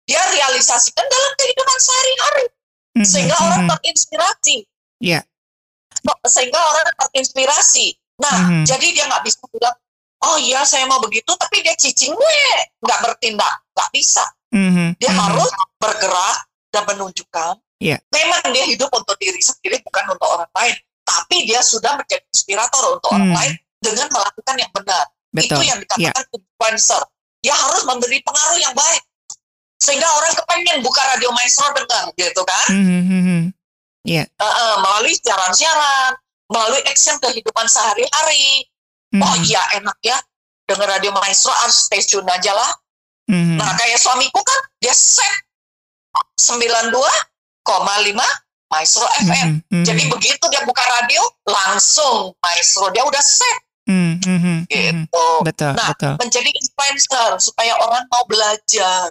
dia realisasikan dalam kehidupan sehari-hari mhm, sehingga mhm. orang terinspirasi. Iya. Sehingga orang terinspirasi. Nah, Mhm. jadi dia nggak bisa bilang, oh iya saya mau begitu, tapi dia cicing gue, nggak bertindak, nggak bisa. Mhm, Dia mhm. harus bergerak dan menunjukkan. Iya. Memang dia hidup untuk diri sendiri, bukan untuk orang lain. Tapi dia sudah menjadi inspirator untuk orang Hmm. lain dengan melakukan yang benar. Betul. Itu yang dikatakan influencer. Dia harus memberi pengaruh yang baik. Sehingga orang kepengen buka radio maestro dengar, gitu kan? Mhm, mhm. Eh, eh, melalui siaran-siaran, melalui action kehidupan sehari-hari. Mhm, Oh iya enak ya, dengar radio maestro harus stay tune aja lah. mhm. Nah kayak suamiku kan, dia set 92,5 maestro FM. Mhm, mhm. Jadi begitu dia buka radio, langsung maestro, dia udah set mhm. gitu. Betul, Nah, betul. menjadi influencer supaya orang mau belajar,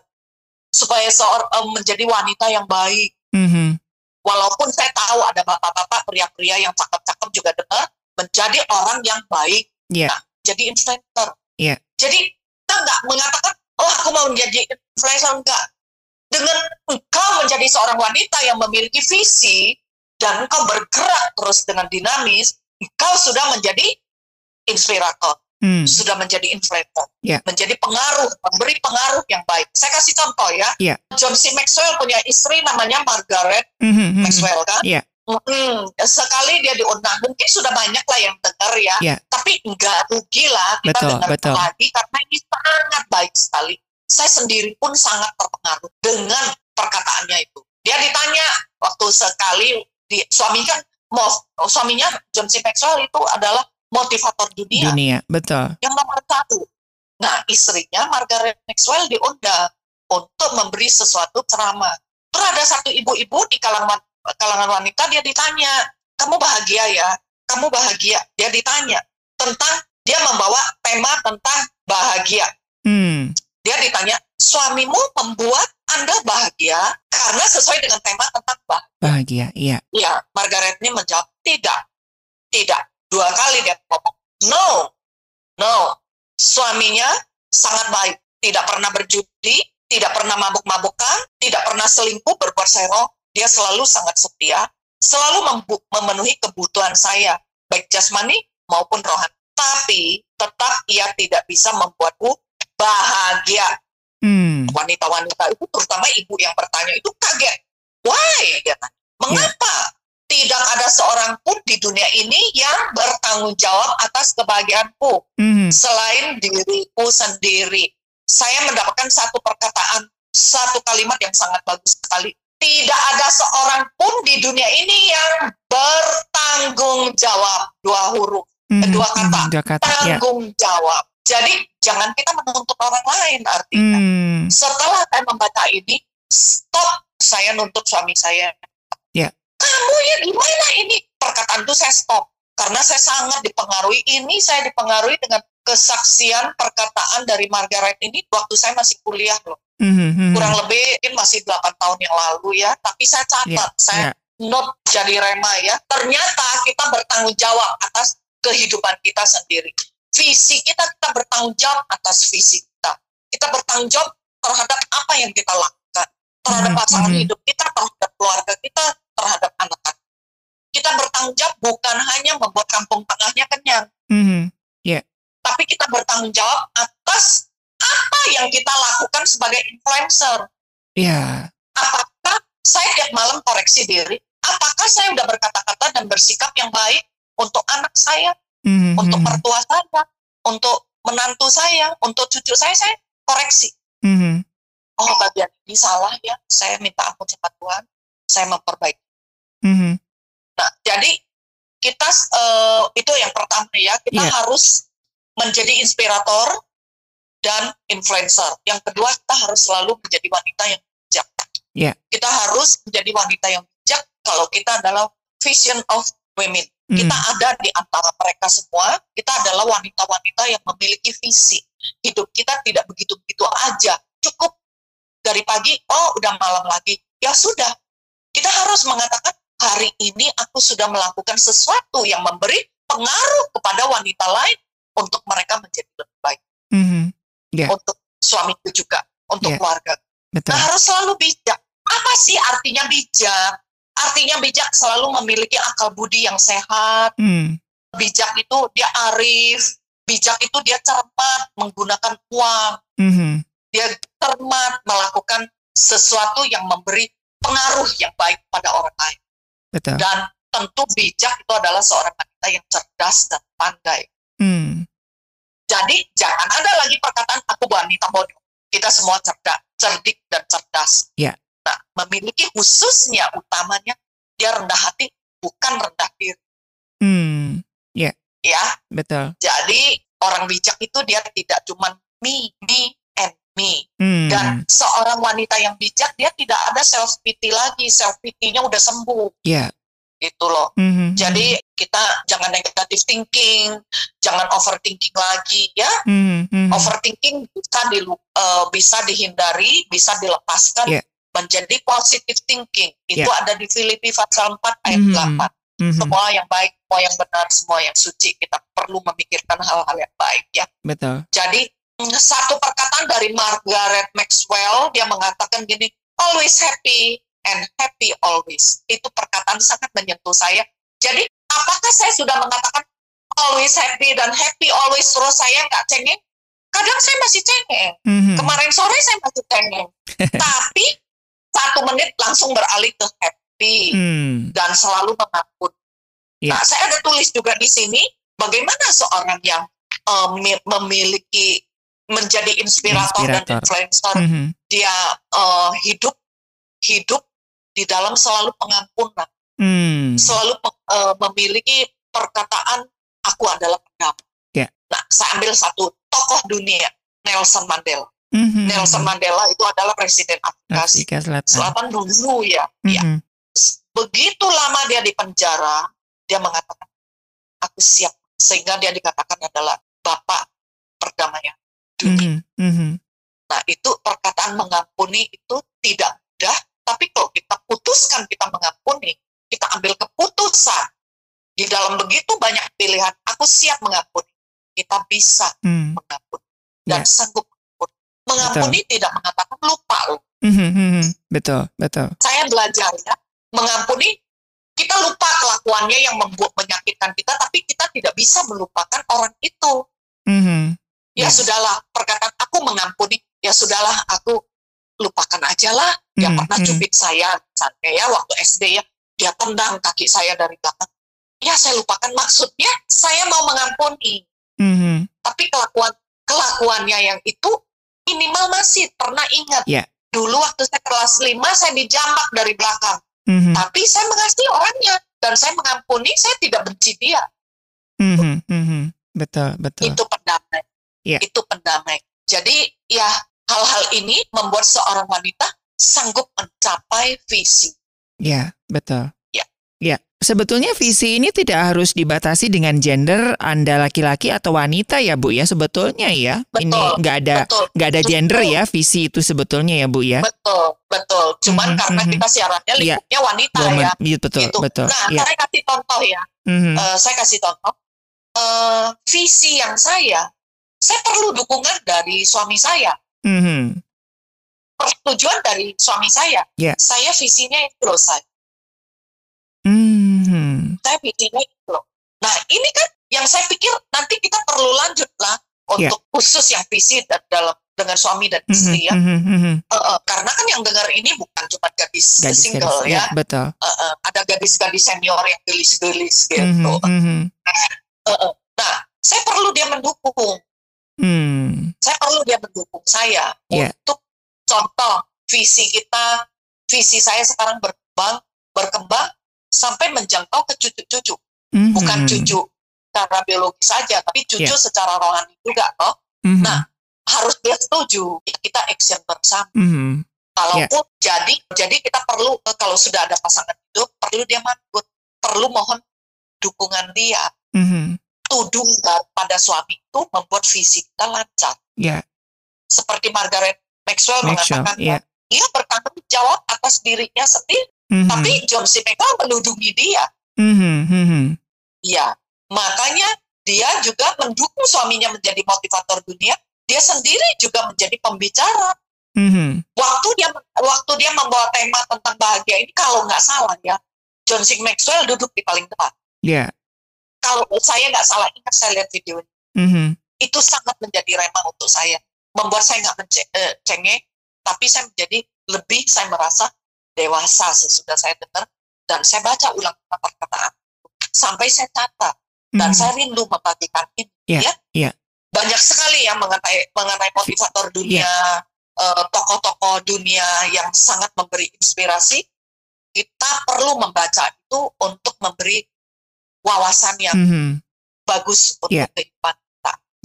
supaya seorang eh, menjadi wanita yang baik. Mhm, Walaupun saya tahu ada bapak-bapak, pria-pria yang cakep-cakep juga dengar, menjadi orang yang baik. Iya. Nah, jadi influencer. Iya. Jadi kita nggak mengatakan, oh aku mau menjadi influencer enggak. Dengan engkau menjadi seorang wanita yang memiliki visi dan engkau bergerak terus dengan dinamis, engkau sudah menjadi inspirator mhm. sudah menjadi influencer, Ya. menjadi pengaruh, memberi pengaruh yang baik. Saya kasih contoh ya, Ya. John C. Maxwell punya istri namanya Margaret Mhm, mhm. Maxwell kan, Ya. Mm, sekali dia diundang, mungkin sudah banyak lah yang dengar ya, Ya. tapi enggak rugi lah kita Betul, dengar betul. lagi karena ini sangat baik sekali. Saya sendiri pun sangat terpengaruh dengan perkataannya itu. Dia ditanya waktu sekali di, suami kan suaminya John C. Maxwell itu adalah motivator dunia Dunia, betul. yang nomor satu. Nah, istrinya Margaret Maxwell diundang untuk memberi sesuatu ceramah. Terus ada satu ibu-ibu di kalangan kalangan wanita dia ditanya, kamu bahagia ya? Kamu bahagia? Dia ditanya tentang dia membawa tema tentang bahagia. Hmm, Dia ditanya, suamimu membuat Anda bahagia karena sesuai dengan tema tentang bahagia. bahagia, iya. Ya, Margaret ini menjawab tidak, tidak. Dua kali dia ngomong, no, no. Suaminya sangat baik, tidak pernah berjudi, tidak pernah mabuk-mabukan, tidak pernah selingkuh, berbuat serong. Dia selalu sangat setia, selalu memenuhi kebutuhan saya, baik jasmani maupun rohani. Tapi tetap ia tidak bisa membuatku bahagia Hmm, wanita-wanita itu terutama ibu yang bertanya itu kaget. Why? Dia tanya. Mengapa tidak ada seorang pun di dunia ini yang bertanggung jawab atas kebahagiaanku mhm. selain diriku sendiri? Saya mendapatkan satu perkataan, satu kalimat yang sangat bagus sekali. Tidak ada seorang pun di dunia ini yang ber tanggung jawab dua huruf Mhm, dua kata. dua kata. Ya. tanggung jawab jadi jangan kita menuntut orang lain artinya Hmm, setelah saya membaca ini stop saya nuntut suami saya Ya. kamu ya gimana ini perkataan itu saya stop karena saya sangat dipengaruhi ini saya dipengaruhi dengan kesaksian perkataan dari Margaret ini waktu saya masih kuliah loh. Mhm, mhm. kurang lebih mungkin masih 8 tahun yang lalu ya. Tapi saya catat saya ya. note jadi rema ya. Ternyata kita bertanggung jawab atas kehidupan kita sendiri. Visi kita kita bertanggung jawab atas visi kita. Kita bertanggung jawab terhadap apa yang kita lakukan. Terhadap Mhm, pasangan mhm. hidup kita terhadap keluarga kita terhadap anak-anak kita. Bertanggung jawab bukan hanya membuat kampung tengahnya kenyang. Mhm, tapi kita bertanggung jawab atas apa yang kita lakukan sebagai influencer. Ya. apakah saya tiap malam koreksi diri? Apakah saya udah berkata-kata dan bersikap yang baik untuk anak saya Mhm, untuk mertua saya untuk menantu saya untuk cucu saya? Saya koreksi. Mhm. oh bagian ini salah ya. Saya minta ampun sama Tuhan. Saya memperbaiki. Mhm. nah jadi kita eh, itu yang pertama ya. Kita Iya. harus menjadi inspirator dan influencer. Yang kedua kita harus selalu menjadi wanita yang bijak. Iya. kita harus menjadi wanita yang bijak kalau kita adalah vision of women. Mhm. kita ada di antara mereka semua kita adalah wanita-wanita yang memiliki visi. Hidup kita tidak begitu-begitu aja. Cukup dari pagi oh udah malam lagi. Ya sudah. Kita harus mengatakan hari ini aku sudah melakukan sesuatu yang memberi pengaruh kepada wanita lain untuk mereka menjadi lebih baik Mhm. Ya. untuk suamiku juga untuk Ya. keluarga Betul. Nah, harus selalu bijak. Apa sih artinya bijak? Artinya bijak selalu memiliki akal budi yang sehat. Hmm. Bijak itu dia arif. Bijak itu dia cermat menggunakan uang. Mhm. Dia cermat melakukan sesuatu yang memberi pengaruh yang baik pada orang lain. Betul. Dan tentu bijak itu adalah seorang wanita yang cerdas dan pandai. Jadi jangan ada lagi perkataan aku wanita bodoh. Kita semua cerdas, cerdik dan cerdas. Ya. Nah, memiliki khususnya utamanya dia rendah hati bukan rendah diri. Hmm. Ya, Betul. jadi orang bijak itu dia tidak cuma me, me, and me. Hmm. Dan seorang wanita yang bijak dia tidak ada self pity lagi, self pity-nya udah sembuh. Ya. Gitu loh. Mhm. Jadi kita jangan negative thinking, jangan overthinking lagi ya. Mhm. Mhm. overthinking bisa di bisa dihindari, bisa dilepaskan Iya. menjadi positive thinking. Itu Iya. ada di Filipi pasal 4 ayat Mhm. 8. Mhm. Semua yang baik, semua yang benar, semua yang suci. Kita perlu memikirkan hal-hal yang baik ya. Betul. Jadi mm, satu perkataan dari Margaret Maxwell dia mengatakan gini, always happy and happy always. Itu perkataan sangat menyentuh saya. Jadi apakah saya sudah mengatakan always happy dan happy always terus saya nggak cengeng? Kadang saya masih cengeng. Mhm. Kemarin sore saya masih cengeng. Tapi satu menit langsung beralih ke happy Hmm. dan selalu mengampun. Iya. Nah, saya ada tulis juga di sini bagaimana seorang yang mi- memiliki menjadi inspirator, dan Inspirator. influencer Mhm. dia eh, hidup hidup di dalam selalu pengampunan, Hmm. selalu eh, memiliki perkataan aku adalah pendamai. Ya. Nah, saya ambil satu tokoh dunia Nelson Mandela. Mhm. Nelson Mandela itu adalah presiden Afrika Afrika Selatan. Selatan dulu ya. Ya, Mhm. begitu lama dia di penjara, dia mengatakan, aku siap. Sehingga dia dikatakan adalah Bapak perdamaian dunia. Mhm. Mhm. Nah, itu perkataan mengampuni itu tidak mudah, tapi kalau kita putuskan kita mengampuni, kita ambil keputusan di dalam begitu banyak pilihan, aku siap mengampuni. Kita bisa Hmm. mengampuni dan Ya. sanggup mengampuni. Mengampuni tidak mengatakan lupa loh. Mhm. Mhm. Betul. Betul. saya belajar ya mengampuni kita lupa kelakuannya yang membuat menyakitkan kita tapi kita tidak bisa melupakan orang itu Mhm. ya Yes. sudahlah perkataan aku mengampuni ya sudahlah aku lupakan aja lah dia Hmm, pernah hmm. cubit saya misalnya ya waktu SD ya dia tendang kaki saya dari belakang ya saya lupakan maksudnya saya mau mengampuni Mhm. tapi kelakuan kelakuannya yang itu minimal masih pernah ingat Ya. dulu waktu saya kelas 5 saya dijambak dari belakang Mhm. tapi saya mengasihi orangnya dan saya mengampuni, saya tidak benci dia. Mhm, mhm. Betul, betul. Itu pendamai. Iya. Itu pendamai. Jadi ya hal-hal ini membuat seorang wanita sanggup mencapai visi. Ya, betul. Ya. Ya, sebetulnya visi ini tidak harus dibatasi dengan gender Anda laki-laki atau wanita ya, Bu ya. Sebetulnya ya. Ini Betul, nggak ada nggak ada gender betul. ya visi itu sebetulnya ya, Bu ya. betul, betul. Cuman Mhm, karena mhm. kita siarannya Iya. lingkupnya wanita Woman. ya. Iya, betul, Gitu. betul. Nah, Ya. saya kasih contoh ya. Mhm. Eh, saya kasih contoh. Eh, visi yang saya, saya perlu dukungan dari suami saya. Mhm. Persetujuan dari suami saya. Ya. Saya visinya itu loh saya. Mhm. Saya visinya itu loh. Nah ini kan yang saya pikir nanti kita perlu lanjut lah Ya. untuk khusus yang visi dan dalam dengan suami dan Mhm, istri ya. mhm, mhm. Eh, eh, karena kan yang dengar ini bukan cuma gadis, Gadis, single gadis. ya. betul. Eh, eh, ada gadis-gadis senior yang gelis-gelis gitu. Mhm, mhm. Eh, eh. Nah saya perlu dia mendukung. Hmm. Saya perlu dia mendukung saya Ya. untuk contoh visi kita, visi saya sekarang berkembang, berkembang sampai menjangkau ke cucu-cucu, Mhm. bukan cucu secara biologi saja, tapi cucu Ya. secara rohani juga, toh Mhm. Nah, harus dia setuju. Ya, Kita action bersama. Mhm. Kalaupun jadi, jadi kita perlu kalau sudah ada pasangan hidup, perlu dia mangut, perlu mohon dukungan dia. Mhm. Tudung pada suami itu membuat visi kita lancar. Ya, Seperti Margaret Maxwell, Maxwell, mengatakan, ya. dia bertanggung jawab atas dirinya sendiri. Mhm. Tapi John C. Maxwell menudungi dia. Mhm, mhm. Iya, makanya dia juga mendukung suaminya menjadi motivator dunia. Dia sendiri juga menjadi pembicara. Mhm. Waktu dia waktu dia membawa tema tentang bahagia ini, kalau nggak salah ya, John C. Maxwell duduk di paling depan. Ya. Kalau saya nggak salah ingat saya lihat videonya, Mhm. Itu sangat menjadi remah untuk saya. Membuat saya nggak mence- eh, cengeng, tapi saya menjadi lebih saya merasa dewasa sesudah saya dengar dan saya baca ulang perkataan sampai saya catat dan Mhm. saya rindu membagikan ini. Iya, ya. iya. Banyak sekali yang mengenai mengenai motivator dunia, eh, tokoh-tokoh dunia yang sangat memberi inspirasi. Kita perlu membaca itu untuk memberi wawasan yang Mhm. bagus untuk Iya. kehidupan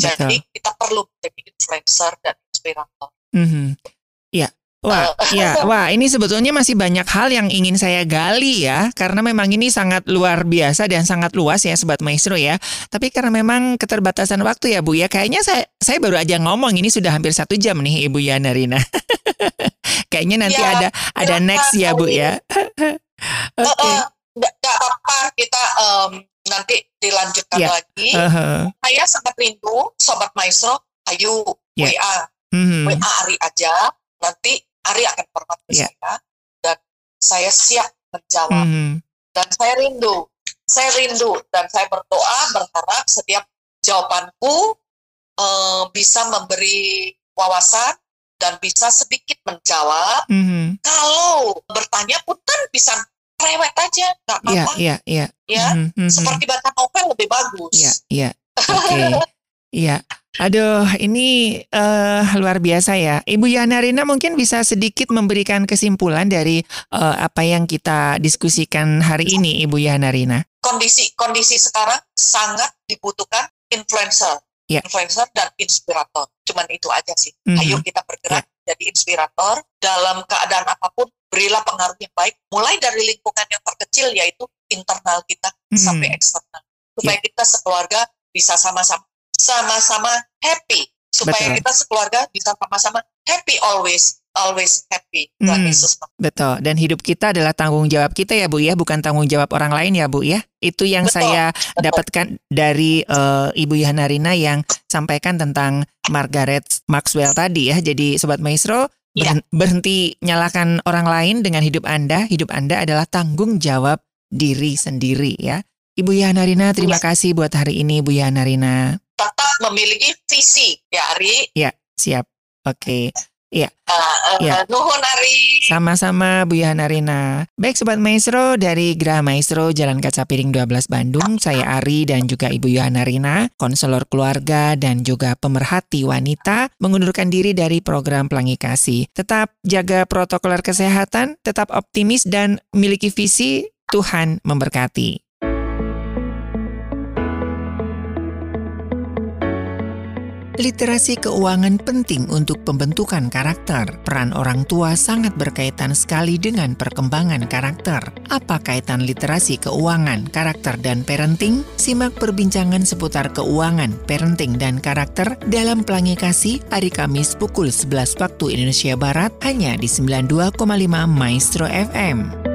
Jadi kita perlu menjadi influencer dan inspirator. Mhm. Ya. Wah, ya, wah, ini sebetulnya masih banyak hal yang ingin saya gali ya, karena memang ini sangat luar biasa dan sangat luas ya, sobat maestro ya. Tapi karena memang keterbatasan waktu ya, Bu ya, kayaknya saya saya baru aja ngomong ini sudah hampir satu jam nih, Ibu Yana Rina. kayaknya nanti Ya, ada ada silakan, next ya, Bu ya. Eh, Oke. eh, nggak nggak apa-apa kita em, nanti dilanjutkan Ya. lagi. Heeh. Saya sangat rindu, sobat maestro, ayo Ya. WA, Mhm. WA Ari aja. Nanti Ari akan forward ke Ya. saya dan saya siap menjawab. Mhm. Dan saya rindu, saya rindu dan saya berdoa berharap setiap jawabanku eh, bisa memberi wawasan dan bisa sedikit menjawab. Mhm. Kalau bertanya pun kan bisa rewet aja, nggak Iya, apa-apa. iya, iya. Ya, Mhm, mhm. seperti baca novel lebih bagus. Iya, iya. Oke. Iya. Aduh, ini eh, luar biasa ya. Ibu Yana Rina mungkin bisa sedikit memberikan kesimpulan dari eh, apa yang kita diskusikan hari ini, Ibu Yana Rina. Kondisi kondisi sekarang sangat dibutuhkan influencer, Ya. influencer dan inspirator. Cuman itu aja sih. Mhm. Ayo kita bergerak jadi inspirator dalam keadaan apa pun. Berilah pengaruh yang baik, mulai dari lingkungan yang terkecil yaitu internal kita Mhm. sampai eksternal, supaya kita sekeluarga bisa sama-sama sama-sama happy, supaya Betul. kita sekeluarga bisa sama-sama happy always, always happy. Tuhan Mhm. Yesus Betul. Dan hidup kita adalah tanggung jawab kita ya, Bu ya, bukan tanggung jawab orang lain ya, Bu ya. Itu yang Betul, saya dapatkan dari eh, Ibu Yana Rina yang sampaikan tentang Margaret Maxwell tadi ya. Jadi sobat maestro berhen- berhenti nyalakan orang lain dengan hidup Anda. Hidup Anda adalah tanggung jawab diri sendiri ya. Ibu Yana Rina, terima Iya. kasih buat hari ini Ibu Yana Rina. Memiliki visi, ya Ari. Siap. Oke. Uh, uh, Ya. Nuhun Ari. Sama-sama Bu Yana Rina. Baik Sobat Maestro dari Geraha Maestro Jalan Kaca Piring 12 Bandung, saya Ari dan juga Ibu Yana Rina, konselor keluarga dan juga pemerhati wanita, mengundurkan diri dari program Pelangi Kasih. Tetap jaga protokoler kesehatan, tetap optimis dan miliki visi Tuhan memberkati. Literasi keuangan penting untuk pembentukan karakter. Peran orang tua sangat berkaitan sekali dengan perkembangan karakter. Apa kaitan literasi keuangan, karakter, dan parenting? Simak perbincangan seputar keuangan, parenting, dan karakter dalam Pelangi Kasih hari Kamis pukul 11 waktu Indonesia Barat hanya di 92,5 Maestro FM.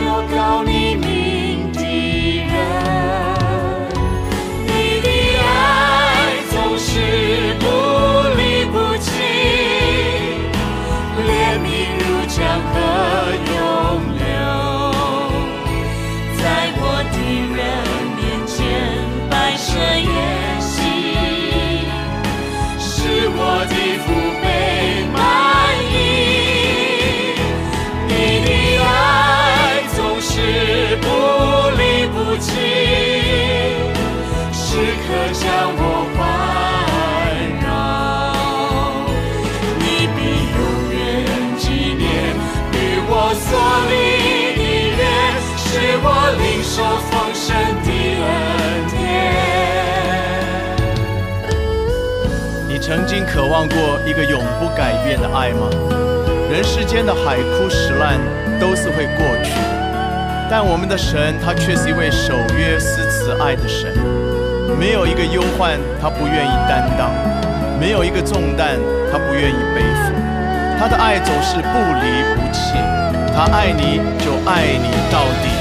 丢掉你。经渴望过一个永不改变的爱吗？人世间的海枯石烂都是会过去的，但我们的神他却是一位守约施慈爱的神。没有一个忧患他不愿意担当，没有一个重担他不愿意背负。他的爱总是不离不弃，他爱你就爱你到底。